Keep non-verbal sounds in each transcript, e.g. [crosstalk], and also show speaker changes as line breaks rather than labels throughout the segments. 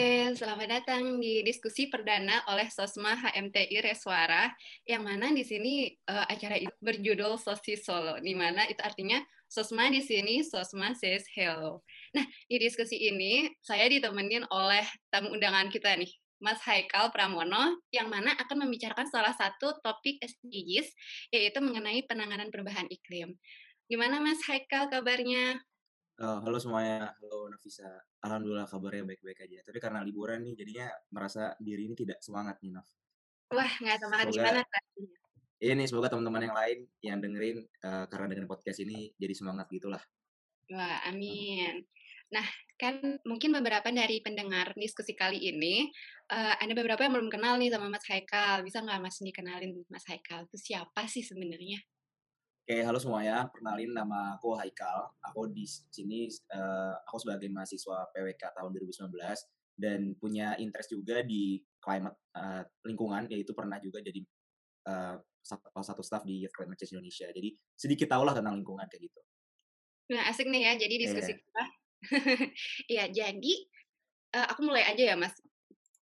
Oke, selamat datang di diskusi perdana oleh Sosma HMTI Reswara, yang mana di sini uh, acara itu berjudul Sosis Solo, di mana itu artinya Sosma di sini, Sosma says hello. Nah, di diskusi ini saya ditemenin oleh tamu undangan kita nih, Mas Haikal Pramono, yang mana akan membicarakan salah satu topik SDGs, yaitu mengenai penanganan perubahan iklim. Gimana Mas Haikal kabarnya?
Uh, halo semuanya, halo Nafisa. Alhamdulillah kabarnya baik-baik aja. Tapi karena liburan nih, jadinya merasa diri ini tidak semangat nih, Naf.
Wah, nggak semangat semoga, gimana
rasanya? Iya nih, semoga teman-teman yang lain yang dengerin, uh, karena dengan podcast ini jadi semangat gitulah.
Wah, amin. Nah, kan mungkin beberapa dari pendengar diskusi kali ini, uh, ada beberapa yang belum kenal nih sama Mas Haikal. Bisa nggak Mas dikenalin Mas Haikal? Itu siapa sih sebenarnya?
Oke, halo semuanya. Perkenalin nama aku Haikal. Aku di sini uh, aku sebagai mahasiswa PWK tahun 2019 dan punya interest juga di climate uh, lingkungan yaitu pernah juga jadi uh, salah satu staff di Youth Climate Change Indonesia. Jadi sedikit tahulah tentang lingkungan kayak gitu.
Nah, asik nih ya. Jadi diskusi yeah. kita. [laughs] Iya, jadi uh, aku mulai aja ya, Mas.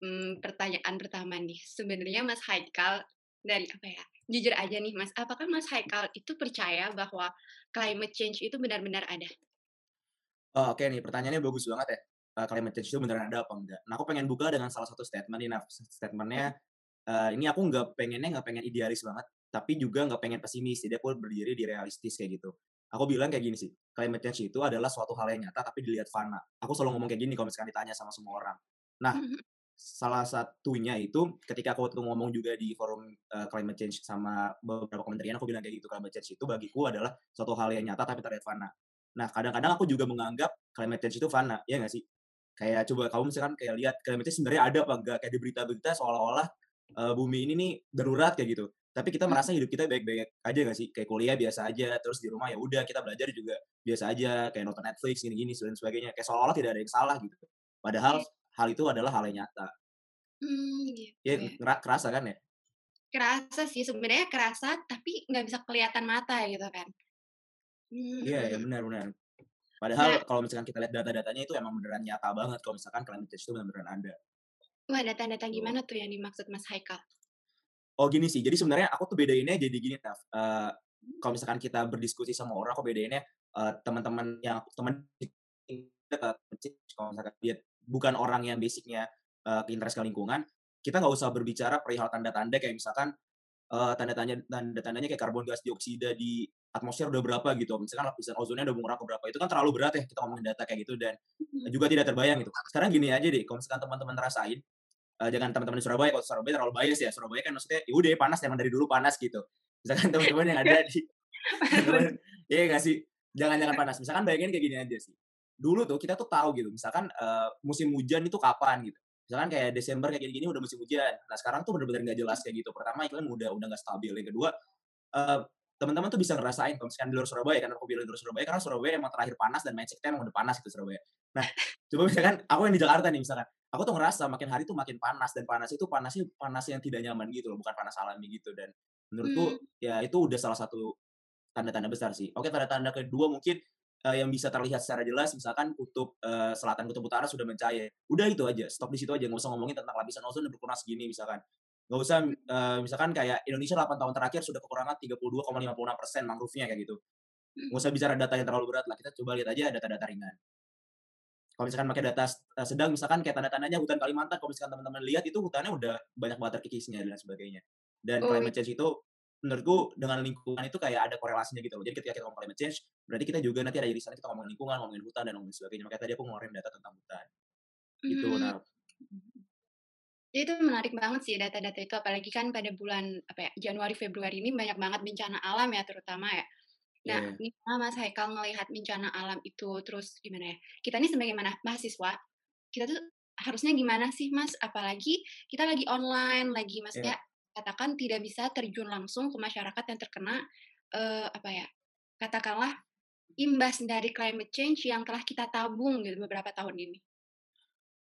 Hmm, pertanyaan pertama nih. Sebenarnya Mas Haikal dari apa ya? jujur aja nih Mas, apakah Mas Haikal itu percaya bahwa climate change itu benar-benar ada?
Oh, Oke okay nih, pertanyaannya bagus banget ya. Uh, climate change itu beneran ada apa enggak? Nah, aku pengen buka dengan salah satu statement nih. Statementnya, uh, ini aku nggak pengennya nggak pengen idealis banget, tapi juga nggak pengen pesimis. Jadi aku berdiri di realistis kayak gitu. Aku bilang kayak gini sih, climate change itu adalah suatu hal yang nyata tapi dilihat fana. Aku selalu ngomong kayak gini kalau misalkan ditanya sama semua orang. Nah, mhm salah satunya itu ketika aku waktu ngomong juga di forum uh, climate change sama beberapa kementerian aku bilang kayak gitu climate change itu bagiku adalah suatu hal yang nyata tapi terlihat fana. Nah kadang-kadang aku juga menganggap climate change itu fana ya nggak sih? Kayak coba kamu misalkan kayak lihat climate change sebenarnya ada apa enggak kayak di berita-berita seolah-olah uh, bumi ini nih darurat kayak gitu. Tapi kita merasa hidup kita baik-baik aja nggak sih? Kayak kuliah biasa aja, terus di rumah ya udah kita belajar juga biasa aja, kayak nonton Netflix gini-gini dan sebagainya. Kayak seolah-olah tidak ada yang salah gitu. Padahal iya hal itu adalah hal yang nyata.
Hmm, gitu
ya, ya. kerasa kan ya?
Kerasa sih, sebenarnya kerasa, tapi nggak bisa kelihatan mata gitu kan.
Iya, ya benar-benar. Padahal nah, kalau misalkan kita lihat data-datanya itu emang beneran nyata banget kalau misalkan climate change itu beneran ada.
Wah, data-data gimana tuh yang dimaksud Mas Haikal?
Oh gini sih, jadi sebenarnya aku tuh bedainnya jadi gini, Taf. Uh, kalau misalkan kita berdiskusi sama orang, aku bedainnya uh, teman-teman yang teman kalau misalkan dia bukan orang yang basicnya uh, interest ke lingkungan, kita nggak usah berbicara perihal tanda-tanda kayak misalkan uh, tanda-tanda tanda-tandanya kayak karbon gas dioksida di atmosfer udah berapa gitu. Misalkan lapisan ozonnya udah mengurangi berapa. Itu kan terlalu berat ya kita ngomongin data kayak gitu dan juga tidak terbayang gitu. Sekarang gini aja deh, kalau misalkan teman-teman rasain uh, jangan teman-teman di Surabaya, kalau Surabaya terlalu bias ya. Surabaya kan maksudnya ya udah panas emang dari dulu panas gitu. Misalkan teman-teman yang ada di [laughs] Iya nggak sih? Jangan-jangan panas. Misalkan bayangin kayak gini aja sih dulu tuh kita tuh tahu gitu misalkan uh, musim hujan itu kapan gitu. Misalkan kayak Desember kayak gini-gini udah musim hujan. Nah sekarang tuh benar-benar nggak jelas kayak gitu. Pertama iklim udah udah nggak stabil. Yang kedua uh, teman-teman tuh bisa ngerasain kalau misalkan di luar Surabaya kan aku bilang di luar Surabaya karena Surabaya emang terakhir panas dan mindsetnya emang udah panas gitu Surabaya. Nah [laughs] coba misalkan aku yang di Jakarta nih misalkan aku tuh ngerasa makin hari tuh makin panas dan panas itu panasnya panas yang tidak nyaman gitu loh bukan panas alami gitu. Dan menurutku hmm. ya itu udah salah satu tanda-tanda besar sih. Oke tanda-tanda kedua mungkin uh, yang bisa terlihat secara jelas misalkan kutub uh, selatan kutub utara sudah mencair. Udah itu aja stop di situ aja nggak usah ngomongin tentang lapisan ozon yang berkurang segini misalkan. Nggak usah uh, misalkan kayak Indonesia 8 tahun terakhir sudah kekurangan 32,56 persen mangrove-nya kayak gitu. Nggak usah bicara data yang terlalu berat lah kita coba lihat aja data-data ringan. Kalau misalkan pakai data sedang misalkan kayak tanda-tandanya hutan Kalimantan kalau misalkan teman-teman lihat itu hutannya udah banyak banget terkikisnya dan sebagainya. Dan oh. climate change itu menurutku dengan lingkungan itu kayak ada korelasinya gitu loh. Jadi ketika kita ngomong climate change, berarti kita juga nanti ada irisan kita ngomongin lingkungan, ngomongin hutan dan ngomongin sebagainya. Makanya tadi aku ngeluarin data tentang hutan. Gitu. Hmm. Nah,
jadi itu menarik banget sih data-data itu apalagi kan pada bulan apa ya Januari Februari ini banyak banget bencana alam ya terutama ya. Nah, yeah. gimana Mas Haikal melihat bencana alam itu terus gimana ya? Kita ini sebagai mana mahasiswa, kita tuh harusnya gimana sih Mas? Apalagi kita lagi online, lagi maksudnya yeah katakan tidak bisa terjun langsung ke masyarakat yang terkena uh, apa ya katakanlah imbas dari climate change yang telah kita tabung gitu beberapa tahun ini.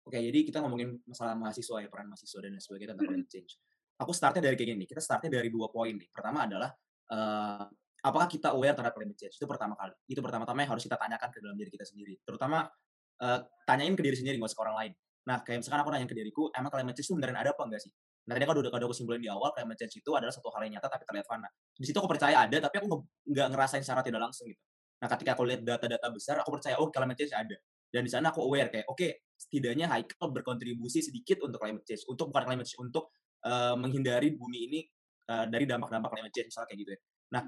Oke, jadi kita ngomongin masalah mahasiswa ya, peran mahasiswa dan sebagainya tentang climate change. Aku startnya dari kayak gini, kita startnya dari dua poin nih. Pertama adalah, uh, apakah kita aware terhadap climate change? Itu pertama kali. Itu pertama-tama yang harus kita tanyakan ke dalam diri kita sendiri. Terutama, uh, tanyain ke diri sendiri, nggak usah ke orang lain. Nah, kayak misalkan aku nanya ke diriku, emang climate change itu beneran ada apa enggak sih? Nah, tadi kan udah aku simpulin di awal, climate change itu adalah satu hal yang nyata tapi terlihat fana. Di situ aku percaya ada, tapi aku nggak ngerasain secara tidak langsung gitu. Nah, ketika aku lihat data-data besar, aku percaya, oh climate change ada. Dan di sana aku aware kayak, oke, okay, setidaknya Haikal berkontribusi sedikit untuk climate change, untuk bukan climate change, untuk uh, menghindari bumi ini uh, dari dampak-dampak climate change misalnya kayak gitu ya. Nah,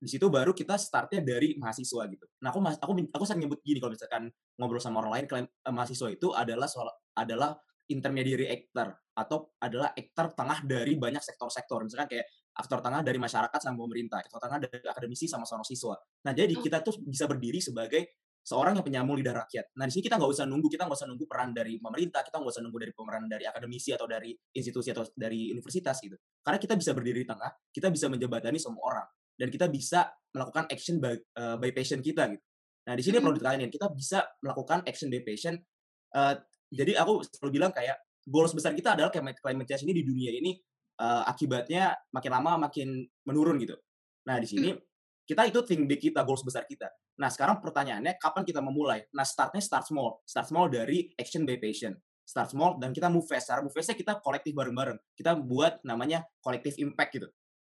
di situ baru kita startnya dari mahasiswa gitu. Nah, aku aku aku sering nyebut gini kalau misalkan ngobrol sama orang lain, klaim, uh, mahasiswa itu adalah soal adalah intermediary actor atau adalah aktor tengah dari banyak sektor-sektor. Misalkan kayak aktor tengah dari masyarakat sama pemerintah, aktor tengah dari akademisi sama seorang siswa. Nah, jadi kita tuh bisa berdiri sebagai seorang yang penyambung lidah rakyat. Nah, di sini kita nggak usah nunggu, kita nggak usah nunggu peran dari pemerintah, kita nggak usah nunggu dari peran dari akademisi atau dari institusi atau dari universitas gitu. Karena kita bisa berdiri di tengah, kita bisa menjembatani semua orang dan kita bisa melakukan action by, uh, by passion kita gitu. Nah, di sini perlu ditekanin, kita bisa melakukan action by passion. Uh, jadi aku selalu bilang kayak goals besar kita adalah climate change ini di dunia ini uh, akibatnya makin lama makin menurun gitu. Nah, di sini hmm. kita itu think big kita, goals besar kita. Nah, sekarang pertanyaannya kapan kita memulai? Nah, startnya start small. Start small dari action by patient. Start small dan kita move fast. Cara move fastnya kita kolektif bareng-bareng. Kita buat namanya kolektif impact gitu.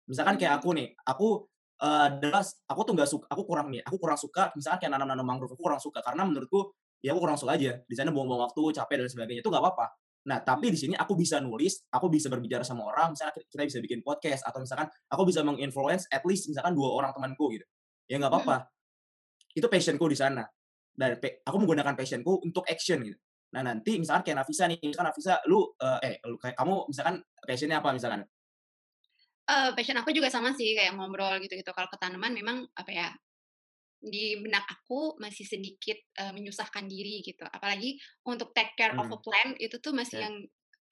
Misalkan kayak aku nih, aku uh, adalah aku tuh nggak suka, aku kurang nih, aku kurang suka misalkan kayak nanam-nanam mangrove, aku kurang suka karena menurutku ya aku kurang suka aja. Di sana buang-buang waktu, capek dan sebagainya itu nggak apa-apa. Nah, tapi di sini aku bisa nulis, aku bisa berbicara sama orang, misalnya kita bisa bikin podcast atau misalkan aku bisa menginfluence at least misalkan dua orang temanku gitu. Ya nggak apa-apa. Itu passionku di sana. Dan aku menggunakan passionku untuk action gitu. Nah, nanti misalkan kayak Nafisa nih, misalkan Nafisa lu uh, eh lu kayak kamu misalkan passionnya apa misalkan?
Uh, passion aku juga sama sih kayak ngobrol gitu-gitu. Kalau ke tanaman memang apa ya di benak aku masih sedikit uh, menyusahkan diri gitu. Apalagi untuk take care hmm. of a plant itu tuh masih yeah. yang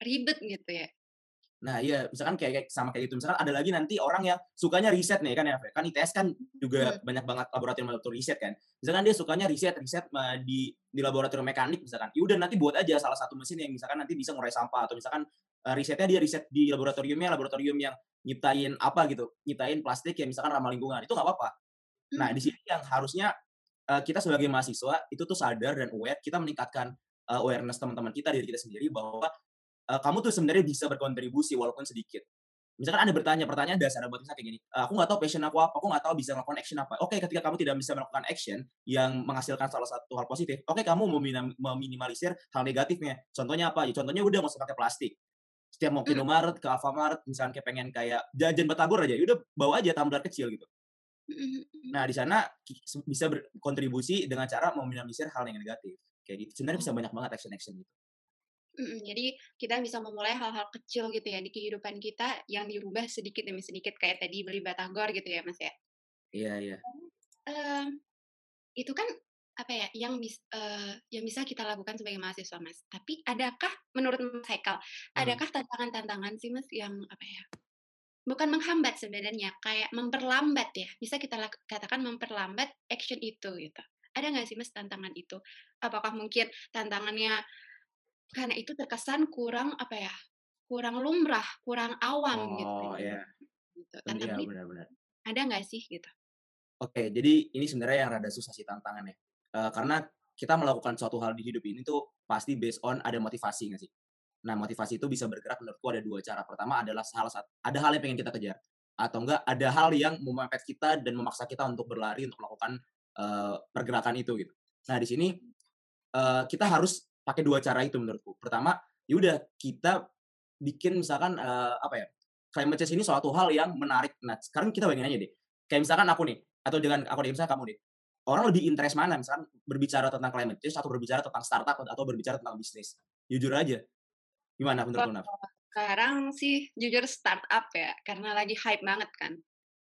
ribet gitu ya.
Nah, iya, misalkan kayak, sama kayak gitu. Misalkan ada lagi nanti orang yang sukanya riset nih kan ya, kan ITS kan juga hmm. banyak banget laboratorium-laboratorium riset kan. Misalkan dia sukanya riset, riset di di laboratorium mekanik misalkan. Ya udah nanti buat aja salah satu mesin yang misalkan nanti bisa ngurai sampah atau misalkan uh, risetnya dia riset di laboratoriumnya, laboratorium yang nyiptain apa gitu, nyiptain plastik yang misalkan ramah lingkungan. Itu nggak apa-apa. Nah, di sini yang harusnya uh, kita sebagai mahasiswa itu tuh sadar dan aware, kita meningkatkan uh, awareness teman-teman kita diri kita sendiri bahwa uh, kamu tuh sebenarnya bisa berkontribusi walaupun sedikit. Misalkan Anda bertanya, pertanyaan dasar buat misalnya kayak gini, aku nggak tahu passion aku apa, aku nggak tahu bisa melakukan action apa. Oke, ketika kamu tidak bisa melakukan action yang menghasilkan salah satu hal positif, oke kamu meminimalisir hal negatifnya. Contohnya apa? Ya, contohnya udah nggak usah pakai plastik. Setiap mau ke Indomaret, ke Alfamart, misalnya kayak pengen kayak jajan batagor aja, ya udah bawa aja tumbler kecil gitu. Nah, di sana bisa berkontribusi dengan cara meminimalisir hal yang negatif. Kayak gitu. Sebenarnya bisa banyak banget action-action gitu.
jadi kita bisa memulai hal-hal kecil gitu ya di kehidupan kita yang dirubah sedikit demi sedikit kayak tadi beli batagor gitu ya Mas ya.
Iya iya.
Uh, itu kan apa ya yang bis, uh, yang bisa kita lakukan sebagai mahasiswa Mas. Tapi adakah menurut Mas Haikal, hmm. adakah tantangan-tantangan sih Mas yang apa ya bukan menghambat sebenarnya, kayak memperlambat ya. Bisa kita katakan memperlambat action itu gitu. Ada nggak sih mas tantangan itu? Apakah mungkin tantangannya karena itu terkesan kurang apa ya? Kurang lumrah, kurang awam gitu.
Oh iya. Gitu. Tantangan iya, benar-benar.
Ada nggak sih gitu?
Oke, jadi ini sebenarnya yang rada susah sih tantangannya. Uh, karena kita melakukan suatu hal di hidup ini tuh pasti based on ada motivasi nggak sih? Nah, motivasi itu bisa bergerak menurutku ada dua cara. Pertama adalah salah satu, ada hal yang pengen kita kejar. Atau enggak, ada hal yang memepet kita dan memaksa kita untuk berlari untuk melakukan uh, pergerakan itu gitu. Nah, di sini uh, kita harus pakai dua cara itu menurutku. Pertama, yaudah kita bikin misalkan uh, apa ya? Climate change ini suatu hal yang menarik. Nah, sekarang kita bayangin aja deh. Kayak misalkan aku nih, atau dengan aku deh, misalnya kamu nih. Orang lebih interest mana misalkan berbicara tentang climate change atau berbicara tentang startup atau berbicara tentang bisnis. Jujur aja, Gimana menurut Naf?
Sekarang sih jujur startup ya, karena lagi hype banget kan.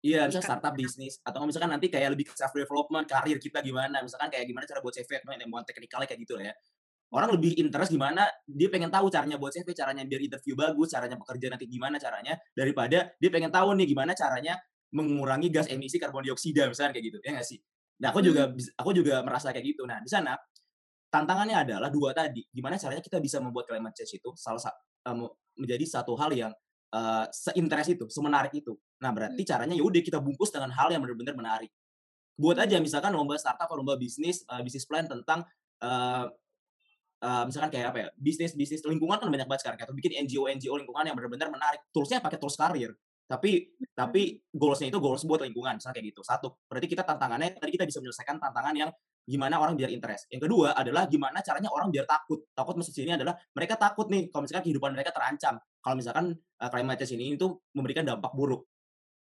Iya, misalnya startup bisnis atau misalkan nanti kayak lebih self development, karir kita gimana, misalkan kayak gimana cara buat CV, yang buat teknikalnya kayak gitu ya. Orang lebih interest gimana, dia pengen tahu caranya buat CV, caranya biar interview bagus, caranya bekerja nanti gimana caranya, daripada dia pengen tahu nih gimana caranya mengurangi gas emisi karbon dioksida misalnya kayak gitu, ya nggak sih? Nah, aku juga hmm. aku juga merasa kayak gitu. Nah, di sana tantangannya adalah dua tadi. Gimana caranya kita bisa membuat climate change itu salah um, menjadi satu hal yang uh, seinteres itu, semenarik itu. Nah, berarti hmm. caranya yaudah kita bungkus dengan hal yang benar-benar menarik. Buat aja misalkan lomba startup atau lomba bisnis, uh, bisnis plan tentang uh, uh, misalkan kayak apa ya, bisnis-bisnis lingkungan kan banyak banget sekarang, atau bikin NGO-NGO lingkungan yang benar-benar menarik. Tools-nya pakai tools karir. Tapi tapi goals-nya itu goals buat lingkungan, misalnya kayak gitu. Satu, berarti kita tantangannya tadi kita bisa menyelesaikan tantangan yang gimana orang biar interest. Yang kedua adalah gimana caranya orang biar takut. Takut maksud sini adalah mereka takut nih kalau misalkan kehidupan mereka terancam. Kalau misalkan uh, climate change ini itu memberikan dampak buruk.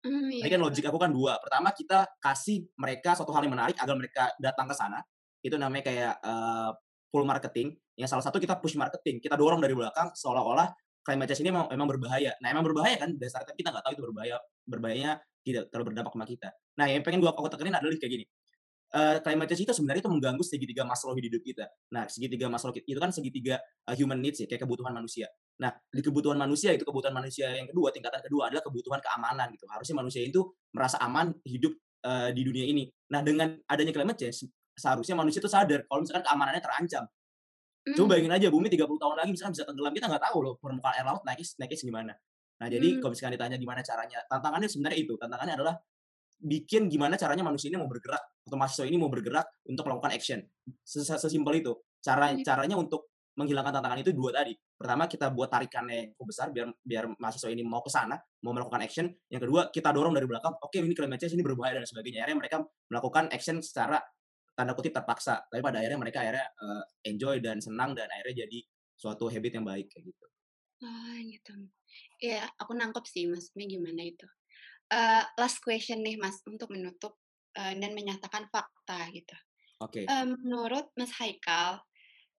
Tadi
iya.
kan logik aku kan dua. Pertama kita kasih mereka suatu hal yang menarik agar mereka datang ke sana. Itu namanya kayak uh, pull marketing. Yang salah satu kita push marketing. Kita dorong dari belakang seolah-olah climate change ini memang, memang berbahaya. Nah emang berbahaya kan dasarnya kita nggak tahu itu berbahaya. Berbahayanya tidak terlalu berdampak sama kita. Nah yang pengen gua aku tekenin adalah kayak gini. Uh, climate change itu sebenarnya itu mengganggu segitiga Maslow di hidup kita. Nah, segitiga Maslow itu kan segitiga uh, human needs ya, kayak kebutuhan manusia. Nah, di kebutuhan manusia itu kebutuhan manusia yang kedua, tingkatan kedua adalah kebutuhan keamanan gitu. Harusnya manusia itu merasa aman hidup uh, di dunia ini. Nah, dengan adanya climate change, seharusnya manusia itu sadar kalau misalkan keamanannya terancam. Hmm. Coba bayangin aja bumi 30 tahun lagi misalkan bisa tenggelam, kita nggak tahu loh permukaan air laut naiknya naiknya segimana. Nah, jadi hmm. kalau misalkan ditanya gimana caranya, tantangannya sebenarnya itu. Tantangannya adalah bikin gimana caranya manusia ini mau bergerak atau mahasiswa ini mau bergerak untuk melakukan action. Sesimpel itu. Cara caranya untuk menghilangkan tantangan itu dua tadi. Pertama kita buat tarikannya yang besar biar biar mahasiswa ini mau ke sana, mau melakukan action. Yang kedua kita dorong dari belakang, oke okay, ini climate change ini berbahaya dan sebagainya. Akhirnya mereka melakukan action secara tanda kutip terpaksa. Tapi pada akhirnya mereka akhirnya uh, enjoy dan senang dan akhirnya jadi suatu habit yang baik kayak gitu.
Oh gitu. Ya, aku nangkep sih maksudnya gimana itu. Uh, last question nih Mas untuk menutup uh, dan menyatakan fakta gitu.
Oke. Okay.
Uh, menurut Mas Haikal,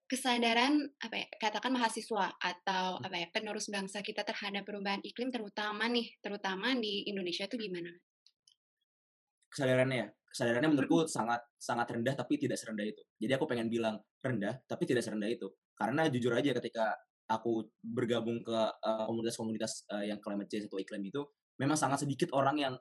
kesadaran apa ya katakan mahasiswa atau apa ya penerus bangsa kita terhadap perubahan iklim terutama nih terutama di Indonesia itu gimana?
Kesadarannya ya, kesadarannya menurutku sangat sangat rendah tapi tidak serendah itu. Jadi aku pengen bilang rendah tapi tidak serendah itu. Karena jujur aja ketika aku bergabung ke komunitas-komunitas uh, uh, yang climate change atau iklim itu, memang sangat sedikit orang yang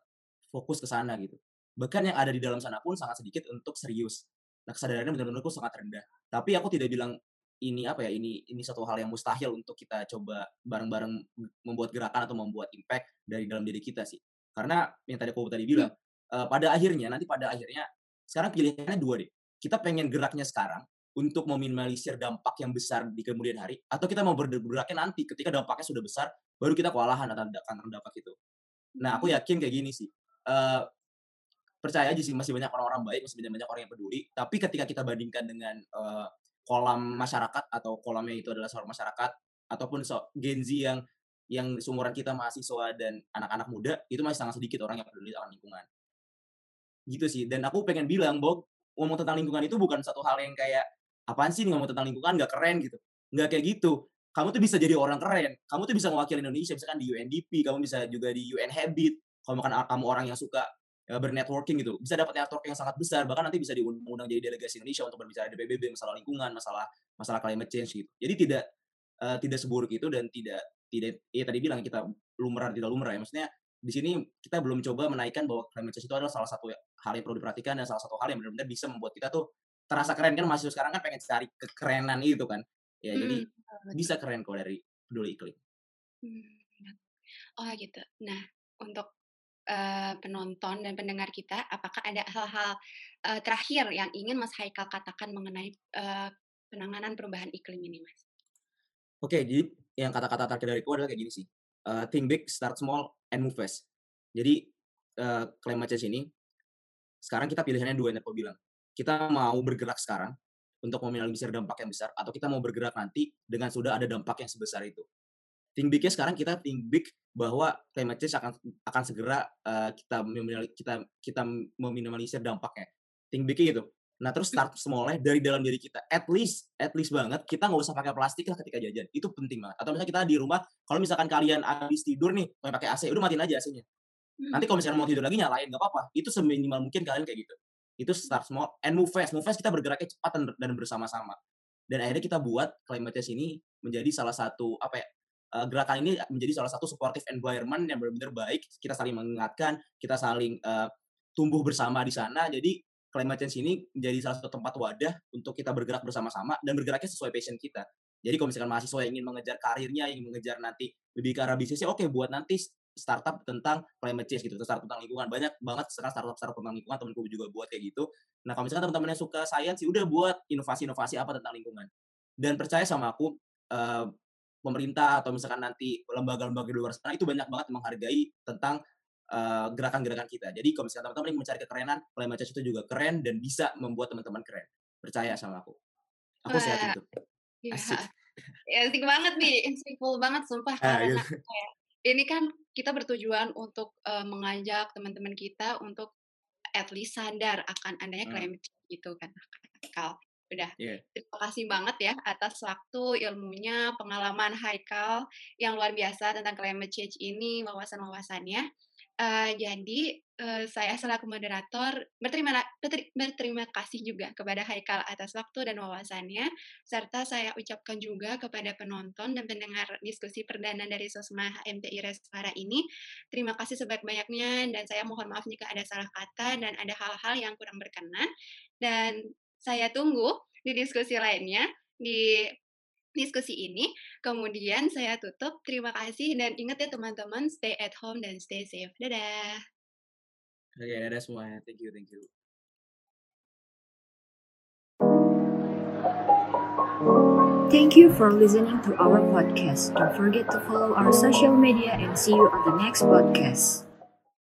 fokus ke sana gitu. Bahkan yang ada di dalam sana pun sangat sedikit untuk serius. Nah, kesadarannya benar-benarku sangat rendah. Tapi aku tidak bilang ini apa ya, ini ini satu hal yang mustahil untuk kita coba bareng-bareng membuat gerakan atau membuat impact dari dalam diri kita sih. Karena yang tadi aku tadi bilang, uh, pada akhirnya nanti pada akhirnya sekarang pilihannya dua deh. Kita pengen geraknya sekarang untuk meminimalisir dampak yang besar di kemudian hari atau kita mau bergeraknya nanti ketika dampaknya sudah besar baru kita kewalahan akan dampak itu. Nah, aku yakin kayak gini sih. Uh, percaya aja sih masih banyak orang-orang baik, masih banyak banyak orang yang peduli. Tapi ketika kita bandingkan dengan uh, kolam masyarakat atau kolamnya itu adalah seorang masyarakat ataupun so, Gen Z yang yang seumuran kita mahasiswa dan anak-anak muda itu masih sangat sedikit orang yang peduli akan lingkungan. Gitu sih. Dan aku pengen bilang bahwa ngomong tentang lingkungan itu bukan satu hal yang kayak apaan sih ngomong tentang lingkungan nggak keren gitu. Nggak kayak gitu kamu tuh bisa jadi orang keren. Kamu tuh bisa mewakili Indonesia, misalkan di UNDP, kamu bisa juga di UN Habit. Kalau makan kamu orang yang suka ya, bernetworking gitu, bisa dapat network yang sangat besar. Bahkan nanti bisa diundang jadi delegasi Indonesia untuk berbicara di PBB masalah lingkungan, masalah masalah climate change gitu. Jadi tidak uh, tidak seburuk itu dan tidak tidak ya tadi bilang kita lumrah tidak lumrah ya. Maksudnya di sini kita belum coba menaikkan bahwa climate change itu adalah salah satu hal yang perlu diperhatikan dan salah satu hal yang benar-benar bisa membuat kita tuh terasa keren kan masih sekarang kan pengen cari kekerenan itu kan. Ya, hmm. jadi bisa keren kok dari peduli iklim.
Hmm. Oh gitu. Nah, untuk uh, penonton dan pendengar kita, apakah ada hal-hal uh, terakhir yang ingin Mas Haikal katakan mengenai uh, penanganan perubahan iklim ini, Mas?
Oke, okay, jadi yang kata-kata terakhir dariku adalah kayak gini sih. Uh, think big, start small, and move fast. Jadi uh, climate change ini sekarang kita pilihannya dua yang aku bilang. Kita mau bergerak sekarang untuk meminimalisir dampak yang besar atau kita mau bergerak nanti dengan sudah ada dampak yang sebesar itu. Think big sekarang kita think big bahwa climate change akan akan segera uh, kita kita kita meminimalisir dampaknya. Think big gitu. Nah terus start small dari dalam diri kita. At least, at least banget kita nggak usah pakai plastik lah ketika jajan. Itu penting banget. Atau misalnya kita di rumah, kalau misalkan kalian habis tidur nih, mau pakai AC, udah matiin aja AC-nya. Nanti kalau misalnya mau tidur lagi nyalain nggak apa-apa. Itu seminimal mungkin kalian kayak gitu itu start small and move fast. Move fast kita bergeraknya cepat dan, bersama-sama. Dan akhirnya kita buat climate change ini menjadi salah satu apa ya uh, gerakan ini menjadi salah satu supportive environment yang benar-benar baik. Kita saling mengingatkan, kita saling uh, tumbuh bersama di sana. Jadi climate change ini menjadi salah satu tempat wadah untuk kita bergerak bersama-sama dan bergeraknya sesuai passion kita. Jadi kalau misalkan mahasiswa yang ingin mengejar karirnya, ingin mengejar nanti lebih ke arah bisnisnya, oke okay, buat nanti startup tentang climate change gitu, startup tentang lingkungan. Banyak banget sekarang startup startup tentang lingkungan, temanku juga buat kayak gitu. Nah, kalau misalkan teman-teman yang suka sains sih udah buat inovasi-inovasi apa tentang lingkungan. dan percaya sama aku uh, pemerintah atau misalkan nanti lembaga-lembaga di luar sana itu banyak banget menghargai tentang gerakan-gerakan uh, kita. Jadi kalau misalkan teman-teman ingin mencari kekerenan, climate change itu juga keren dan bisa membuat teman-teman keren. Percaya sama aku. Aku Wah, sehat itu.
Iya. Asik. Ya, asik banget nih, insightful banget sumpah ah, karena gitu. ini kan kita bertujuan untuk uh, mengajak teman-teman kita untuk at least sadar akan adanya climate change gitu kan. Kal. Udah. Yeah. Terima kasih banget ya atas waktu, ilmunya, pengalaman Haikal yang luar biasa tentang climate change ini, wawasan-wawasannya. Jadi uh, saya selaku moderator berterima berterima kasih juga kepada Haikal atas waktu dan wawasannya serta saya ucapkan juga kepada penonton dan pendengar diskusi perdana dari Sosma HMTI Respara ini terima kasih sebanyak-banyaknya dan saya mohon maaf jika ada salah kata dan ada hal-hal yang kurang berkenan. Dan saya tunggu di diskusi lainnya di diskusi ini. Kemudian saya tutup. Terima kasih dan ingat ya teman-teman, stay at home dan stay safe. Dadah.
Oke, okay, dadah semuanya. Thank you, thank you.
Thank you for listening to our podcast. Don't forget to follow our social media and see you on the next podcast.